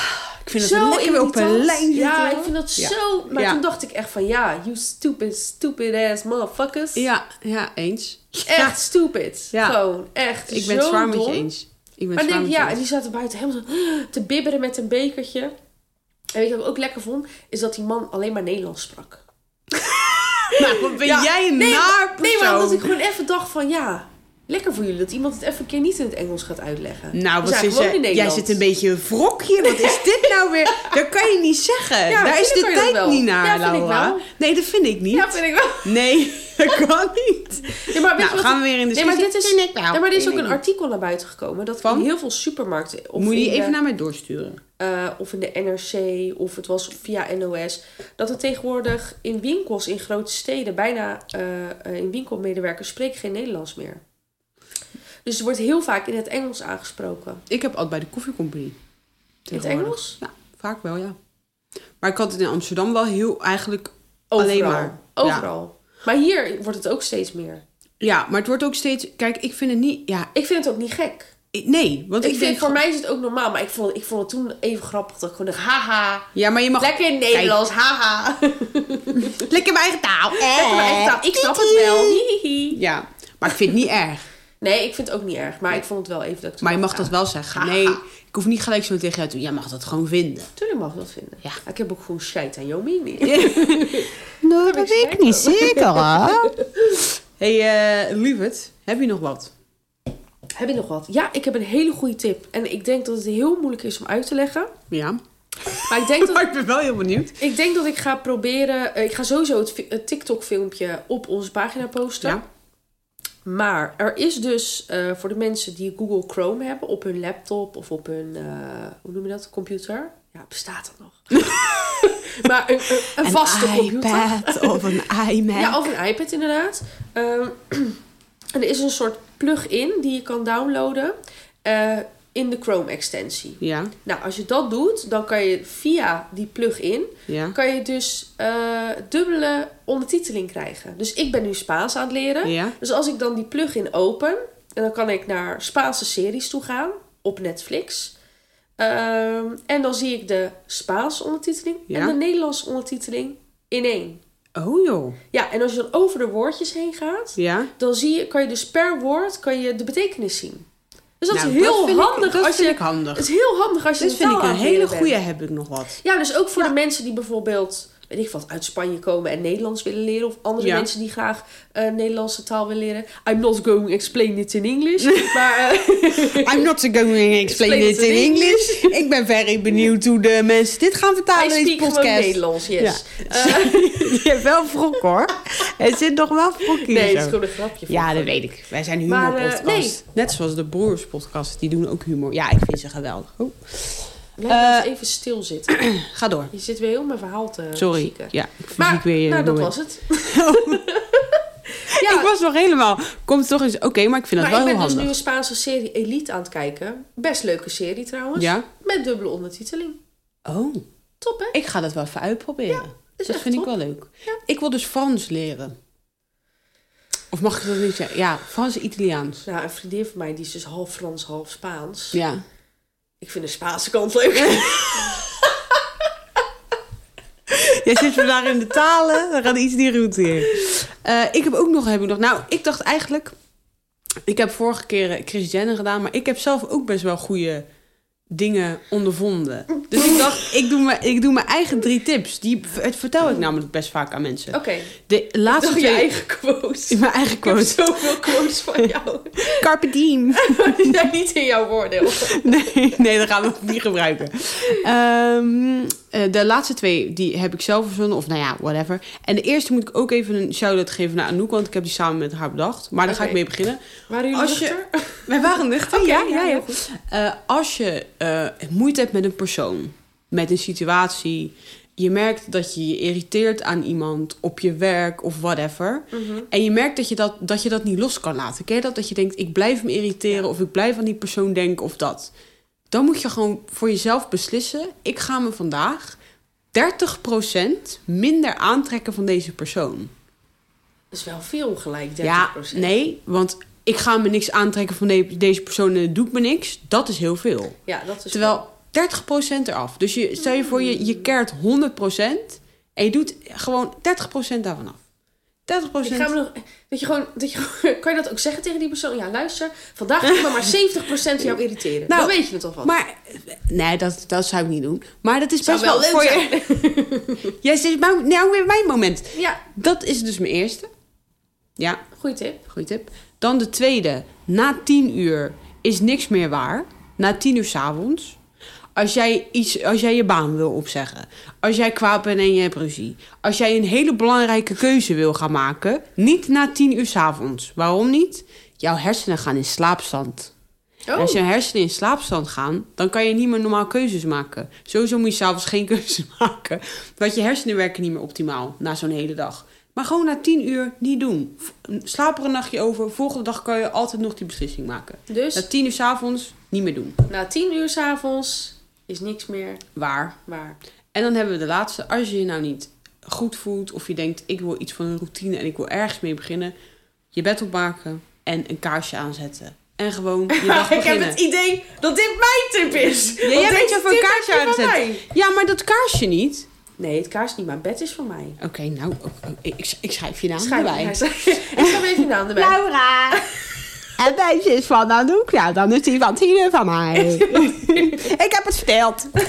Ik vind zo dat we lekker weer op een lijn zitten. Ja, ik vind dat Ja. zo... Maar Ja. toen dacht ik echt van... Ja, you stupid, stupid ass motherfuckers. Ja, ja, eens. Echt stupid. Gewoon, echt. Ik ben het zo zwaar met je eens. Ik ben Maar het zwaar denk, met je ja, en die zaten buiten helemaal zo [gasps] te bibberen met een bekertje. En weet je wat ik ook lekker vond? Is dat die man alleen maar Nederlands sprak. [laughs] Nou, wat ben jij een nee, naar Nee, maar omdat ik gewoon even dacht van... Ja, lekker voor jullie dat iemand het even een keer niet in het Engels gaat uitleggen. Nou, wat is jij Nederland. zit een beetje een wrokje. Wat is dit nou weer? [laughs] Dat kan je niet zeggen. Ja, Daar is de tijd niet naar, Ja, vind ik Laura. wel. Nee, dat vind ik niet. Ja, vind ik wel. [laughs] Nee, dat kan niet. Ja, maar Nou, wat gaan we weer in de Nee, maar dit is, ik wel. maar er is ook een artikel naar buiten gekomen. Dat Van? in heel veel supermarkten... Of Moet je die de- even naar mij doorsturen? eh, of in de NRC, of het was via NOS. Dat er tegenwoordig in winkels in grote steden bijna eh, eh, in winkelmedewerkers spreken geen Nederlands meer. Dus er wordt heel vaak in het Engels aangesproken. Ik heb altijd bij de koffiecompany. In het. Engels? Ja, vaak wel, ja. Maar ik had het in Amsterdam wel heel eigenlijk Overal. alleen maar. Ja. Overal. Maar hier wordt het ook steeds meer. Ja, maar het wordt ook steeds... Kijk, ik vind het niet... Ja, Ik vind het ook niet gek. ik- nee. Want Ik, ik, vind, voor mij is het ook normaal. Maar ik vond, ik vond het toen even grappig. Dat ik gewoon dacht, haha. Ja, maar je mag... Lekker in Nederlands, haha. Lekker mijn eigen taal. Lekker mijn eigen taal. Ik snap het wel. Hihihi. Ja, maar ik vind het niet erg. Nee, ik vind het ook niet erg. Maar ik vond het wel even dat ik Maar je mag dat wel zeggen. Nee, ik hoef niet gelijk zo tegen jou te doen. Jij mag dat gewoon vinden. Tuurlijk mag ik dat vinden. Ja. Ik heb ook gewoon scheid aan jouw mening. [laughs] Nou, dat weet ik niet zeker, hè? [laughs] hey, uh, lieverd, heb je nog wat? heb je nog wat? Ja, ik heb een hele goede tip. En ik denk dat het heel moeilijk is om uit te leggen. Ja. Maar ik denk [laughs] dat, Maar ik ben wel heel benieuwd. ik, denk dat ik ga proberen... eh, Ik ga sowieso het, het TikTok-filmpje op onze pagina posten. Ja. Maar er is dus eh, voor de mensen die Google Chrome hebben... op hun laptop of op hun... eh, hoe noem je dat? Computer? Ja, bestaat dat nog? [laughs] maar een, een, een vaste computer. iPad of een iMac. Ja, of een iPad inderdaad. Ehm, en [clears throat] er is een soort plug-in die je kan downloaden eh, in de Chrome-extensie. Ja, Nou, als je dat doet, dan kan je via die plug-in... ja. kan je dus eh, dubbele ondertiteling krijgen. Dus ik ben nu Spaans aan het leren. Ja, Dus als ik dan die plug-in open... en dan kan ik naar Spaanse series toe gaan op Netflix... Ehm, en dan zie ik de Spaanse ondertiteling Ja. en de Nederlandse ondertiteling in één. oh joh. Ja, en als je dan over de woordjes heen gaat, Ja. dan zie je, kan je dus per woord kan je de betekenis zien. Dus dat Nou, is heel vind ik- handig dat als vind je. ik handig. Het is heel handig als je Dit vind ik een hele goede, heb ik nog wat. Ja, dus ook voor de mensen die bijvoorbeeld, weet ik wat, uit Spanje komen en Nederlands willen leren. Of andere Ja. mensen die graag eh, Nederlandse taal willen leren. I'm not going to explain it in English. [laughs] maar eh, I'm not going to explain it in English. Ik ben very benieuwd hoe de mensen dit gaan I vertalen in deze podcast. Nederlands, yes. Ja. Eh, [laughs] Je hebt wel vrok hoor. Er zit nog wel vrok in. nee, het is gewoon een grapje. Ja, dat me. weet ik. Wij zijn humorpodcast. nee. Net zoals de Broers podcast. Die doen ook humor. Ja, ik vind ze geweldig. Oh, Eens Eh, even stilzitten. [clears throat] ga door. Je zit weer heel mijn verhaal te Sorry. zieken. Ja, ik Maar, weer je nou, dat was het. [laughs] ja, Ik was nog helemaal... Komt toch eens... Oké, maar ik vind dat maar ik wel ben heel dus nu handig. een Spaanse serie Elite aan het kijken. Best leuke serie trouwens. Ja? Met dubbele ondertiteling. Oh, Top, hè? ik ga dat wel even uitproberen. Is dat vind ik wel leuk. Ja. Ik wil dus Frans leren. Of mag ik dat niet zeggen? Ja, Frans en Italiaans. Nou, een vriendin van mij die is dus half Frans, half Spaans. Ja. Ik vind de Spaanse kant leuk. [laughs] Jij zit vandaag in de talen. Dan gaat iets niet goed hier. Eh, ik heb ook nog, heb ik nog... Nou, ik dacht eigenlijk... Ik heb vorige keer eh, Chris Jenner gedaan. Maar ik heb zelf ook best wel goede dingen ondervonden. Dus ik dacht, ik doe, mijn, ik doe mijn eigen drie tips. Die v- vertel ik namelijk best vaak aan mensen. Oké, De laatste dat je twee... eigen quote. [laughs] Mijn eigen Ik heb zoveel quotes van [laughs] jou. Carpe diem. [laughs] Die zijn niet in jouw woordeel. Nee, nee, dat gaan we niet gebruiken. Ehm, eh, de laatste twee die heb ik zelf verzonnen. Of nou ja, whatever. En de eerste moet ik ook even een shout-out geven naar Anouk. Want ik heb die samen met haar bedacht. Maar daar ga ik mee beginnen. Waren jullie Als je-? [laughs] Wij waren nuchter, Oké, ja, ja, ja, goed. Eh, als je eh, moeite hebt met een persoon, met een situatie, je merkt dat je je irriteert aan iemand op je werk of whatever, Mhm. en je merkt dat je dat, dat je dat niet los kan laten. Ken je dat? Dat je denkt, ik blijf me irriteren Ja. of ik blijf aan die persoon denken of dat. Dan moet je gewoon voor jezelf beslissen, ik ga me vandaag 30% minder aantrekken van deze persoon. Dat is wel veel gelijk, 30%. Ja, nee, want ik ga me niks aantrekken van de- deze persoon en het doet me niks. Dat is heel veel. Ja, dat is Terwijl 30% eraf. Dus je, stel je voor, je, je keert 100% en je doet gewoon 30% daarvan af. 30%. Ik ga me nog, dat je gewoon, dat je, kan je dat ook zeggen tegen die persoon? Ja, luister, vandaag ga ik me maar 70% jou irriteren. Nou, Dan weet je het alvast. Maar, nee, dat, dat zou ik niet doen. Maar dat is Zou best wel, wel voor leuk je. Is mijn, nou, weer mijn moment. Ja, Dat is dus mijn eerste. Ja, goeie tip. goede tip. Dan de tweede. Na 10 uur is niks meer waar. Na 10 uur s'avonds. Als jij, iets, als jij je baan wil opzeggen. Als jij kwaad bent en je hebt ruzie. Als jij een hele belangrijke keuze wil gaan maken. Niet na 10 uur s'avonds. Waarom niet? Jouw hersenen gaan in slaapstand. Oh, als je hersenen in slaapstand gaan, dan kan je niet meer normaal keuzes maken. Sowieso moet je s'avonds geen [laughs] keuzes maken. Want je hersenen werken niet meer optimaal na zo'n hele dag. Maar gewoon na 10 uur niet doen. Slaap er een nachtje over. Volgende dag kan je altijd nog die beslissing maken. dus Na 10 uur s'avonds niet meer doen. na 10 uur s'avonds is niks meer Waar. waar. En dan hebben we de laatste. Als je je nou niet goed voelt of je denkt ik wil iets van een routine en ik wil ergens mee beginnen. Je bed opmaken en een kaarsje aanzetten. En gewoon je dag [laughs] ik heb beginnen. het idee dat dit mijn tip is. Ja, jij bent voor een kaarsje mij. Ja, maar dat kaarsje niet. Nee, het kaars niet, maar bed is van mij. Oké, nou, ik, ik schrijf je naam Schrijf, erbij. [laughs] ik schrijf even je naam erbij. Laura. [laughs] [laughs] En deze is van Anouk. Ja, dan is die van Tine van mij. [laughs] ik heb het verteld. [laughs]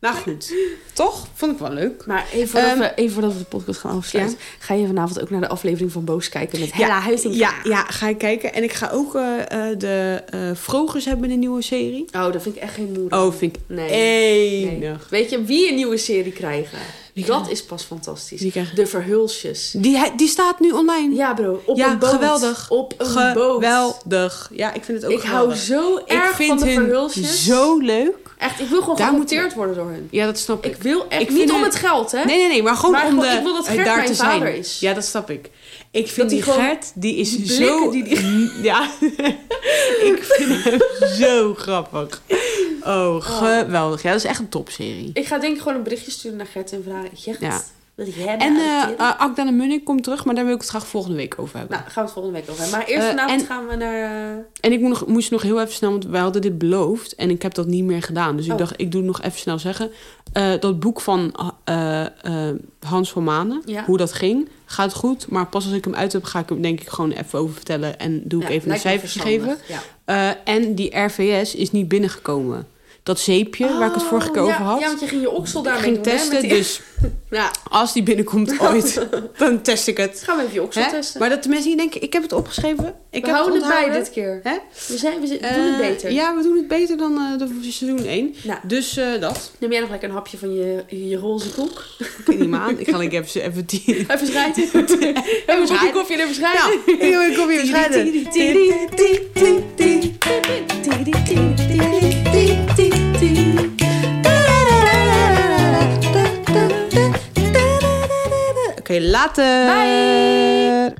nou goed, toch? Vond ik wel leuk. Maar even voordat, Ehm, we, even voordat we de podcast gaan afsluiten. Ga je vanavond ook naar de aflevering van Boos kijken met Hella Huizinga? ja, ja, ga ik kijken. En ik ga ook eh, eh, de eh Vrogers hebben een nieuwe serie. Oh, dat vind ik echt geen moeder. Oh, vind ik Nee. enig. Nee. Weet je wie een nieuwe serie krijgen? Dat is pas fantastisch. De Verhulsjes. Die, die staat nu online. Ja bro, op Ja, een boot. geweldig. Op een boot. Geweldig. Ja, ik vind het ook Ik hou geweldig. zo erg ik vind van de hun Verhulsjes. zo leuk. Echt, ik wil gewoon Daar geadopteerd worden door hun. Ja, dat snap ik. Ik wil echt Ik niet om het geld, hè? Nee, nee, nee, maar gewoon Maar om de, ik wil dat eh, Gert daar mijn te zijn. is. Ja, dat snap ik. Ik vind die Gert, die is zo... die [laughs] Ja, [laughs] ik vind hem zo grappig. [laughs] Oh, geweldig. Ja, dat is echt een topserie. Ik ga denk ik gewoon een berichtje sturen naar Gert en vragen... Gert, Ja. wil ik hebben? En adopteren? uh, Akda en Munnik komt terug, maar daar wil ik het graag volgende week over hebben. nou, gaan we het volgende week over hebben. Maar eerst Eh, vanavond en- gaan we naar... eh, En ik moet nog, moest nog heel even snel, want wij hadden dit beloofd en ik heb dat niet meer gedaan. Dus ik Oh. dacht, ik doe het nog even snel zeggen. Eh, dat boek van Hans van Manen, Ja. hoe dat ging, gaat goed. Maar pas als ik hem uit heb, ga ik hem denk ik gewoon even over vertellen en doe ik ja, even me cijfertje geven. Ja. En die RVS is niet binnengekomen. Dat zeepje waar ik het vorige keer Oh, over ja, had. Ja, want je ging je oksel daarmee ging doen, hè, testen, die- dus Ja, als die binnenkomt ooit, dan test ik het. gaan we even je oksel Hè? testen. Maar dat de mensen niet denken, ik heb het opgeschreven. Ik we heb houden het bij dit keer. Hè? We, zijn, we doen Eh, het beter. Ja, we doen het beter dan eh, de seizoen 1. Nou, Dus eh, dat. neem jij nog lekker een hapje van je, je roze koek? Ik weet niet meer aan. Ik ga lekker even, even die... Even schrijten. even een kopje koffie en even. Nou, een kopje even schrijven. Oké, later. Bye.